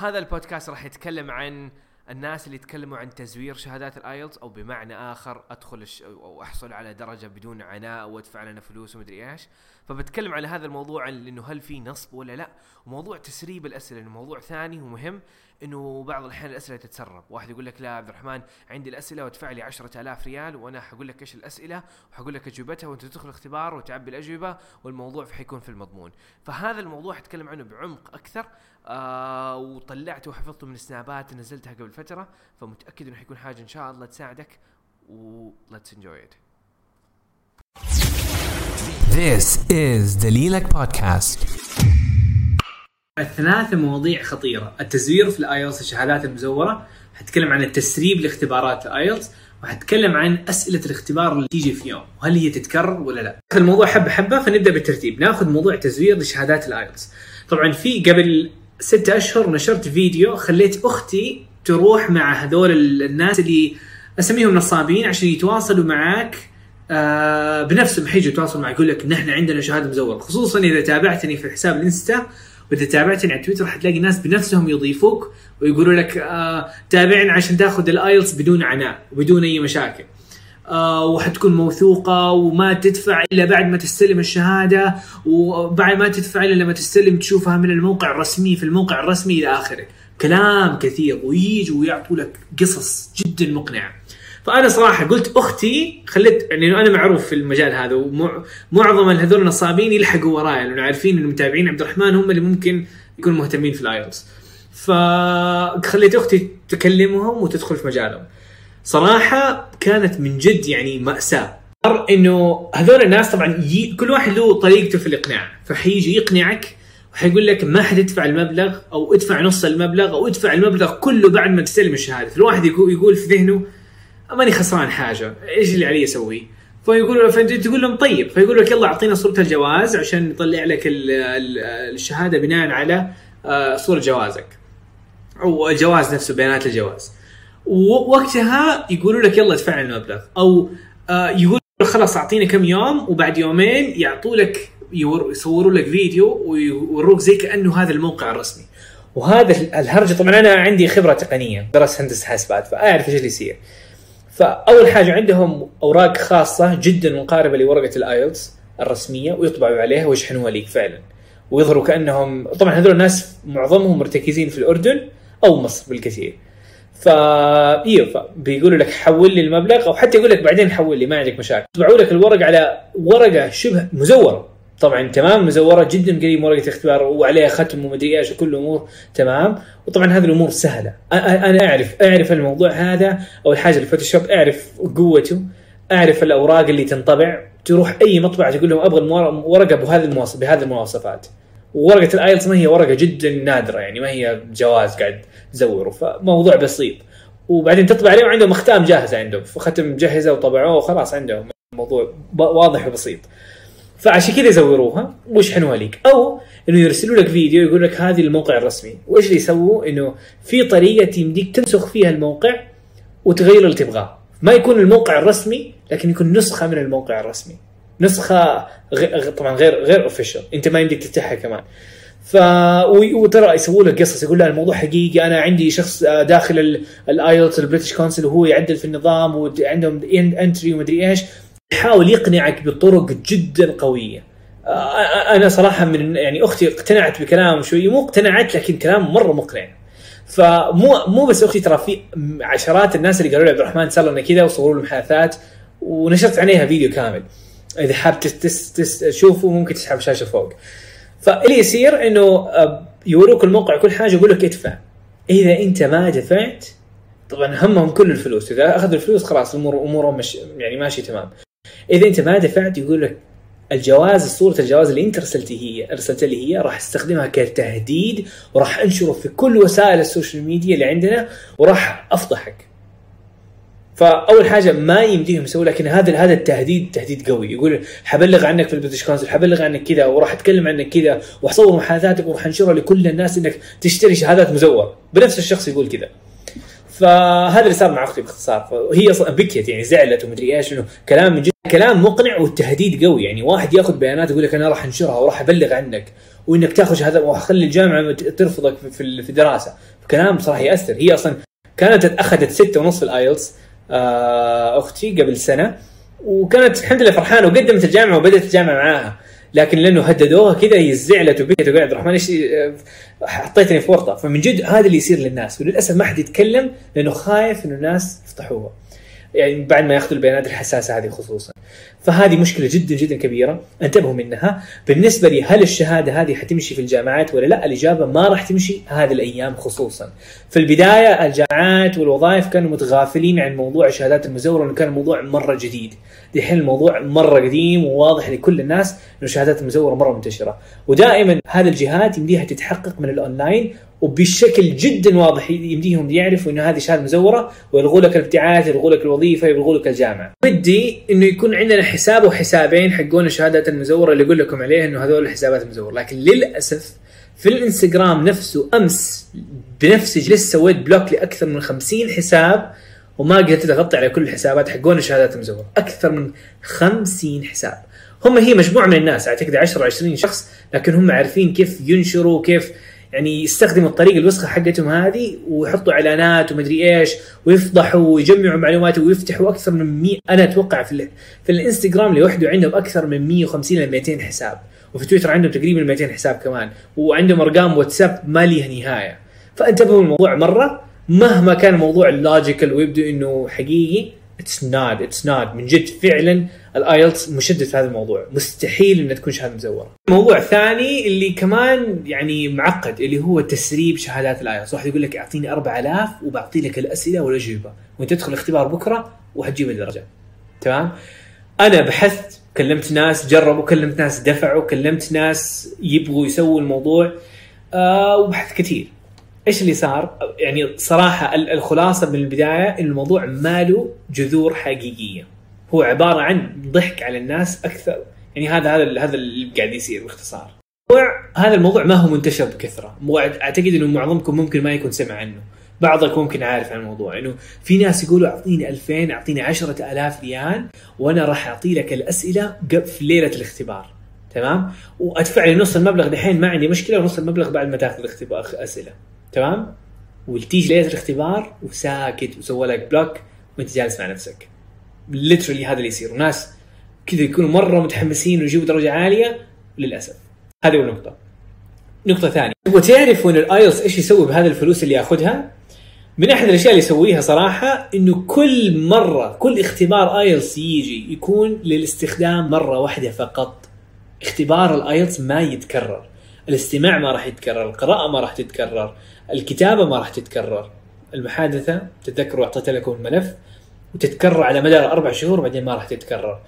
هذا البودكاست راح يتكلم عن الناس اللي يتكلموا عن تزوير شهادات ال IELTS أو بمعنى آخر أدخل الش... أو أحصل على درجة بدون عناء وادفع لنا فلوس ومدري إيش. فبتكلم على هذا الموضوع إنه هل في نصب ولا لا. وموضوع تسريب الأسئلة موضوع ثاني ومهم. إنه بعض الأحيان الأسئلة تتسرب. واحد يقول لك لا عبد الرحمن عندي الأسئلة وادفع لي 10000 ريال وأنا حقول لك إيش الأسئلة وحقول لك أجوبتها وأنت تدخل الاختبار وتعبي الأجوبة والموضوع حيكون في المضمون. فهذا الموضوع حتكلم عنه بعمق أكثر آه وطلعته وحفظته من سنابات نزلتها قبل فترة فمتأكد إنه حيكون حاجة إن شاء الله تساعدك و let's enjoy it. This is دليلك بودكاست الثلاثة مواضيع خطيرة. التزوير في الـ IELTS الشهادات المزورة حتكلم عن التسريب لاختبارات الـ IELTS وحتكلم عن أسئلة الاختبار اللي تيجي في يوم وهل هي تتكرر ولا لا. ناخذ الموضوع حبة حبة فنبدأ بالترتيب. ناخذ موضوع تزوير لشهادات الـ IELTS. طبعا في قبل ستة أشهر نشرت فيديو خليت أختي تروح مع هذول الناس اللي أسميهم نصابين عشان يتواصلوا معك آه بنفسهم. حيجوا يتواصلوا معك يقول لك نحن عندنا شهادة مزورة. خصوصا إذا تابعتني في حساب الإنستا وإذا تابعتني على تويتر حتلاقي ناس بنفسهم يضيفوك ويقولوا لك آه تابعنا عشان تاخذ الآيلتس بدون عناء وبدون أي مشاكل. آه وحتكون موثوقة وما تدفع إلا بعد ما تستلم الشهادة وبعد ما تدفع إلا لما تستلم تشوفها من الموقع الرسمي في الموقع الرسمي إلى آخره. كلام كثير ويجوا ويعطوا لك قصص جدا مقنعة. فأنا صراحة قلت أختي خليت يعني أنا معروف في المجال هذا ومعظم هذول النصابين يلحقوا وراي لأنه عارفين انه متابعين عبد الرحمن هم اللي ممكن يكونوا مهتمين في الايلتس فخليت أختي تكلمهم وتدخل في مجالهم. صراحة كانت من جد يعني مأساة. إنه هذول الناس طبعا كل واحد له طريقته في الإقناع. فحيجي يقنعك وحيقول لك ما حتدفع المبلغ أو ادفع نص المبلغ أو ادفع المبلغ كله بعد ما تستلم الشهادة. الواحد يقول في ذهنه ماني خسران حاجة. إيش اللي علي اسويه فيقولوا فأنت تقول لهم طيب. فيقولوا لك يلا أعطينا صورة الجواز عشان نطلع لك الشهادة بناء على آه، صورة جوازك. أو الجواز نفسه بيانات الجواز. ووقتها يقولوا لك يلا ادفع المبلغ. أو آه، يقولوا خلاص اعطينا كم يوم وبعد يومين يعطوا لك يصوروا لك فيديو ويوروك زي كأنه هذا الموقع الرسمي. وهذا الهرجه طبعا أنا عندي خبرة تقنية. درست هندسة حاسبات فأعرف إيش اللي يصير. فأول حاجة عندهم أوراق خاصة جدا مقاربة لورقة الآيلتس الرسمية ويطبعوا عليها ويشحنوها ليك فعلا. ويظهروا كأنهم طبعا هذول الناس معظمهم مرتكزين في الأردن أو مصر بالكثير. فا أيوه بيقولوا لك حول لي المبلغ أو حتى يقول لك بعدين حول لي ما عندك مشاكل. يطبعوا لك الورق على ورقة شبه مزورة. طبعا تمام مزورة جدا قريب ورقة الاختبار وعليها ختم ومدري إيش وكل الأمور تمام. وطبعا هذه الأمور سهلة. أنا أعرف أعرف الموضوع هذا أو الحاجة الفوتوشوب أعرف قوته أعرف الأوراق اللي تنطبع. تروح أي مطبعة تقول لهم أبغى ورقة بهذه المواصف بهذه المواصفات. وورقه الايلتس ما هي ورقة جدا نادرة يعني ما هي جواز قاعد تزوره فموضوع بسيط. وبعدين تطبع عليه وعندهم أختام جاهزة عندهم ختم مجهزه وطبعوه وخلاص عندهم. الموضوع واضح وبسيط. فعشان كذا يزوروها. ويشحنوها لك؟ أو إنه يرسلوا لك فيديو يقول لك هذه الموقع الرسمي. وإيش اللي يسووا؟ إنه في طريقة يمديك تنسخ فيها الموقع وتغير اللي تبغاه. ما يكون الموقع الرسمي لكن يكون نسخة من الموقع الرسمي. نسخة غ... طبعا غير غير official أنت ما يمديك تفتحها كمان. ف وترى يسووا لك قصص. يقول لا الموضوع حقيقي. أنا عندي شخص آه، داخل الـ IELTS الـ British Council وهو يعدل في النظام وعندهم entry ومدري إيش. يحاول يقنعك بطرق جدا قوية. أنا صراحة من يعني أختي اقتنعت بكلام شوي. مو اقتنعت لكن كلام مرة مقنع. فمو مو بس أختي ترى في عشرات الناس اللي قالوا لي عبد الرحمن صار لنا كذا وصوروا له محادثات ونشرت عليها فيديو كامل. إذا حاب تشوفه ممكن تسحب الشاشة فوق. فاللي يصير إنه يوروك الموقع كل حاجة يقول لك ادفع. إذا أنت ما دفعت طبعا همهم كل الفلوس. إذا أخذوا الفلوس خلاص الأمور أمورهم مش يعني ماشي تمام. إذا أنت ما دفعت يقول لك الجواز صورة الجواز اللي أنت ارسلتي هي ارسلت لي هي راح أستخدمها كتهديد وراح أنشره في كل وسائل ال social media اللي عندنا وراح أفضحك. فأول حاجة ما يمديهم يسووا لكن هذا هذا التهديد تهديد قوي. يقول حبلغ عنك في ال British Council حبلغ عنك كذا وراح أتكلم عنك كذا وحصور محادثاتك وراح أنشرها لكل الناس إنك تشتري شهادات مزور بنفس الشخص يقول كذا. فهذا اللي صار مع أختي باختصار. وهي بكيت يعني زعلت ومدري إيش إنه كلام من جد كلام مقنع والتهديد قوي. يعني واحد ياخذ بيانات يقول لك أنا راح أنشرها وراح أبلغ عنك وإنك تاخذ شهاده وخلي الجامعة ترفضك في- الدراسة. كلام بصراحه يأثر. هي أصلا كانت أخذت ستة ونص في الآيلتس آه أختي قبل سنة وكانت الحمد لله فرحانة وقدمت الجامعة وبدأت الجامعة معاها. لكن لأنه هددوها كذا هي زعلت وبكت وقاعد الرحمن إيش آه، حطيتني في ورطه فمن جد هذا اللي يصير للناس. وللأسف ما حد يتكلم لأنه خايف إنه الناس يفضحوها يعني بعد ما ياخذوا البيانات الحساسة هذه خصوصا. فهذه مشكلة جدا جدا كبيرة. انتبهوا منها. بالنسبة لي هل الشهادة هذه حتمشي في الجامعات ولا لا؟ الإجابة ما راح تمشي هذه الأيام خصوصا. في البداية الجامعات والوظائف كانوا متغافلين عن موضوع الشهادات المزورة لأنه كان الموضوع مرة جديد. دحين الموضوع مرة قديم وواضح لكل الناس إنه الشهادات المزورة مرة منتشرة. ودائما هذه الجهات يمديها تتحقق من الأونلاين وبشكل جدا واضح يمديهم يعرفوا إنه هذه شهادة مزورة ويلغوا لك الابتعاث يلغوا لك الوظيفة يلغوا لك الجامعة. ودي إنه يكون عندنا حساب وحسابين حقون الشهادات المزورة اللي أقول لكم عليه إنه هذول الحسابات المزوره، لكن للأسف في الإنستغرام نفسه أمس بنفسي جلست سويت block لأكثر من 50 حساب وما قدرت اغطي على كل الحسابات حقون الشهادات المزورة، أكثر من 50 حساب. هم هي مجموعة من الناس أعتقد 10 20 شخص لكن هم عارفين كيف ينشروا كيف يعني يستخدموا الطريقة الوسخة حقتهم هذه ويحطوا إعلانات ومدري إيش ويفضحوا ويجمعوا معلومات ويفتحوا أكثر من 100 أنا أتوقع في, ال- في الإنستغرام لوحده عندهم أكثر من 150 ل 200 حساب وفي تويتر عندهم تقريبا 200 حساب كمان وعندهم أرقام واتساب ما ليها نهاية. فانتبهوا الموضوع مرة مهما كان الموضوع ال logical ويبدو إنه حقيقي it's not it's not من جد فعلا الـ IELTS مشدد في هذا الموضوع. مستحيل إنها تكون شهادة مزورة. موضوع ثاني اللي كمان يعني معقد اللي هو تسريب شهادات الـ IELTS واحد يقول لك أعطيني 4000 وبعطي لك الأسئلة والأجوبة. وأنت تدخل الاختبار بكرة وحتجيب الدرجة. تمام؟ أنا بحثت كلمت ناس جربوا كلمت ناس دفعوا كلمت ناس يبغوا يسووا الموضوع. آه وبحث كثير. إيش اللي صار؟ يعني صراحة ال- الخلاصة من البداية إن الموضوع ما له جذور حقيقية. هو عبارة عن ضحك على الناس أكثر يعني هذا هذا هذا اللي قاعد يصير باختصار. هذا الموضوع ما هو منتشر بكثرة، أعتقد إنه معظمكم ممكن ما يكون سمع عنه. بعضكم ممكن عارف عن الموضوع إنه في ناس يقولوا أعطيني 2000 أعطيني 10000 ريال وأنا راح أعطي لك الأسئلة في ليلة الاختبار. تمام؟ وأدفع لي نص المبلغ دحين ما عندي مشكلة ونص المبلغ بعد ما تاخذ الاختبار أسئلة. تمام؟ وتيجي ليله الاختبار وساكت وسوى لك block وانت جالس مع نفسك. literally هذا اللي يصير وناس كذا يكونوا مرة متحمسين ويجيبوا درجة عالية للأسف. هذه اول نقطه. نقطة ثانية، تبغوا تعرفوا ان الـ IELTS إيش يسوي بهذه الفلوس اللي ياخذها؟ من أحد الأشياء اللي يسويها صراحة إنه كل مرة كل اختبار IELTS يجي يكون للاستخدام مرة واحدة فقط. اختبار الـ IELTS ما يتكرر. الاستماع ما راح يتكرر، القراءة ما راح تتكرر، الكتابة ما راح تتكرر. المحادثة تتذكروا اعطيت لكم الملف وتتكرر على مدار أربع شهور بعدين ما راح تتكرر.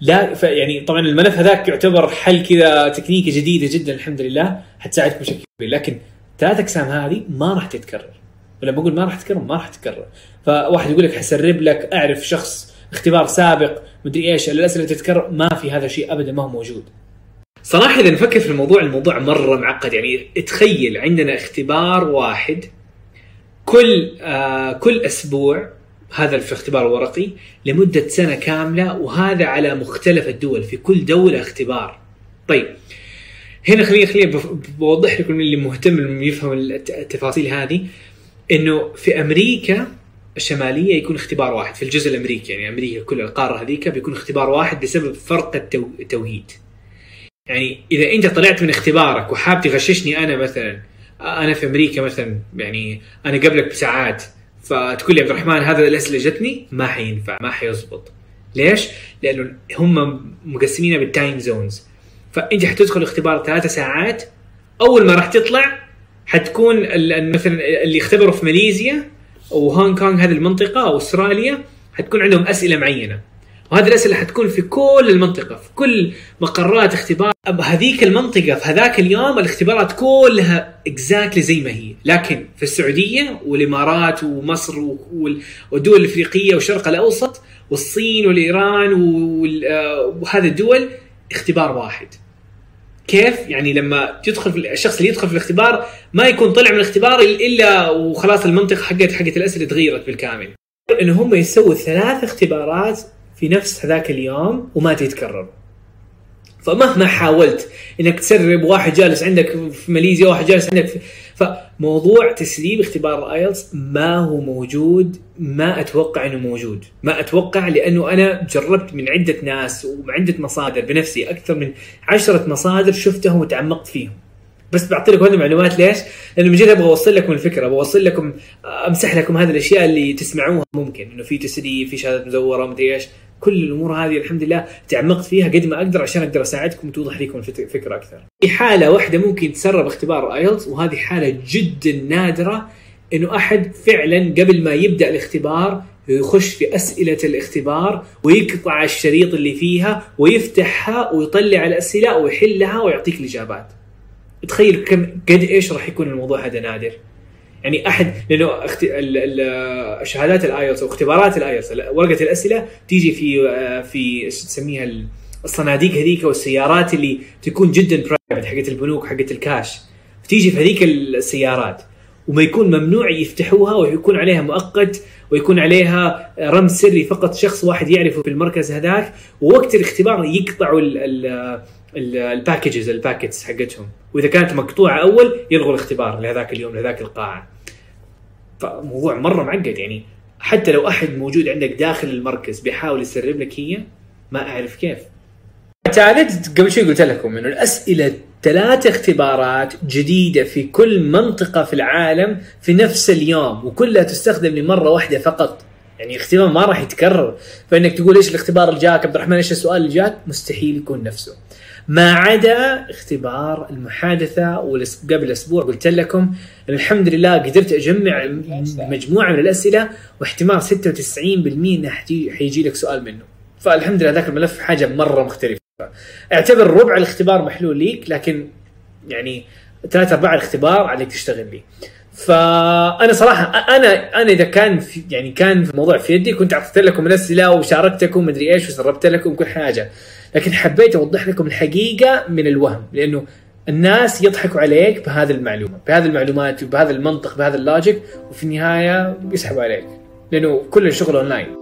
لا يعني طبعا الملف هذاك يعتبر حل كذا تكنيكة جديدة جدا الحمد لله. حتساعدكم بشكل كبير. لكن ثلاث أقسام هذه ما راح تتكرر. ولما بقول ما راح تتكرر ما راح تتكرر. فواحد يقول لك حسرب لك أعرف شخص اختبار سابق مدري إيش الأسئلة تتكرر. ما في هذا الشيء ابدا ما هو موجود. صراحة إذا نفكر في الموضوع الموضوع مرة معقد. يعني تخيل عندنا اختبار واحد كل آه كل أسبوع هذا في اختبار ورقي لمدة سنة كاملة وهذا على مختلف الدول في كل دولة اختبار. طيب هنا خليني خليني بوضح لكم اللي مهتم يفهم الت- التفاصيل هذه. إنه في أمريكا الشمالية يكون اختبار واحد في الجزء الأمريكي. يعني أمريكا كل القارة هذيك بيكون اختبار واحد بسبب فرق التو... يعني إذا أنت طلعت من اختبارك وحاب تغششني أنا مثلا أنا في أمريكا مثلا يعني أنا قبلك بساعات فتقول لي عبد الرحمن هذا الأسئلة جتني؟ ما حينفع ما حيزبط. ليش؟ لأنه هم مقسمينها بال time zones فأنت حتدخل اختبار ثلاثة ساعات أول ما راح تطلع حتكون مثلا اللي اختبروا في ماليزيا وهونغ كونغ هذه المنطقة أو أستراليا حتكون عندهم أسئلة معينة. وهذه الأسئلة حتكون في كل المنطقة في كل مقرات اختبار. هذيك المنطقة في هذاك اليوم الاختبارات كلها exactly زي ما هي. لكن في السعودية والإمارات ومصر وال- والدول الإفريقية والشرق الأوسط والصين والإيران وال- آه، وهذه الدول اختبار واحد. كيف؟ يعني لما تدخل الشخص اللي يدخل في الاختبار ما يكون طلع من الاختبار إلا وخلاص المنطقة حقت حقت الأسئلة تغيرت بالكامل. انه هم يسووا ثلاث اختبارات في نفس هذاك اليوم وما تتكرر. فمهما حاولت إنك تسرب واحد جالس عندك في ماليزيا واحد جالس عندك في فموضوع تسريب اختبار الـ IELTS ما هو موجود ما أتوقع إنه موجود. ما أتوقع لأنه أنا جربت من عدة ناس ومن عده مصادر بنفسي أكثر من عشرة مصادر شفتهم وتعمقت فيهم. بس بعطي لكم هذه المعلومات ليش؟ لأنه من جد أبغى أوصل لكم الفكرة، أبغى أوصل لكم أمسح لكم هذه الأشياء اللي تسمعوها ممكن إنه في تسريب، في شهادات مزورة، مدري إيش، كل الأمور هذه الحمد لله تعمقت فيها قد ما أقدر عشان أقدر أساعدكم وتوضح لكم الفكرة أكثر. في حالة واحدة ممكن تسرب اختبار IELTS وهذه حالة جدا نادرة إنه أحد فعلا قبل ما يبدأ الاختبار يخش في أسئلة الاختبار ويقطع الشريط اللي فيها ويفتحها ويطلع الأسئلة ويحلها ويعطيك الإجابات. تخيل كم قد إيش راح يكون الموضوع هذا نادر. يعني أحد لأنه اخت... شهادات ال IELTS أو اختبارات ال IELTS ورقة الأسئلة تيجي في في إيش تسميها الصناديق هذيك والسيارات اللي تكون جدا private حقت البنوك حقت الكاش. تيجي في هذيك السيارات وما يكون ممنوع يفتحوها ويكون عليها مؤقت ويكون عليها رمز سري فقط شخص واحد يعرفه في المركز هذاك ووقت الاختبار يقطعوا ال packages ال packets حقتهم. وإذا كانت مقطوعة أول يلغوا الاختبار لهذاك اليوم لهذاك القاعة. فموضوع مرة معقد يعني. حتى لو أحد موجود عندك داخل المركز بيحاول يسرب لك هي ما أعرف كيف. ثالث قبل شوي قلت لكم إنه الأسئلة ثلاث اختبارات جديدة في كل منطقة في العالم في نفس اليوم وكلها تستخدم لمرة واحدة فقط. يعني اختبار ما راح يتكرر. فإنك تقول إيش الاختبار اللي جاك عبد الرحمن إيش السؤال اللي جاك مستحيل يكون نفسه. ما عدا اختبار المحادثة قبل أسبوع قلت لكم الحمد لله قدرت أجمع مجموعة من الأسئلة واحتمال 96% انه حيجي لك سؤال منه. فالحمد لله ذاك الملف حاجة مرة مختلفة. أعتبر ربع الاختبار محلول ليك لكن يعني ثلاثة أرباع الاختبار عليك تشتغل لي. فأنا صراحة أنا أنا إذا كان في يعني كان في الموضوع في يدي كنت أعطيت لكم الأسئلة وشاركتكم مدري إيش وسربت لكم كل حاجة. لكن حبيت أوضح لكم الحقيقة من الوهم لأنه الناس يضحكوا عليك بهذه المعلومة بهذه المعلومات وبهذا المنطق بهذا اللوجيك وفي النهاية بيسحبوا عليك لأنه كل الشغل online.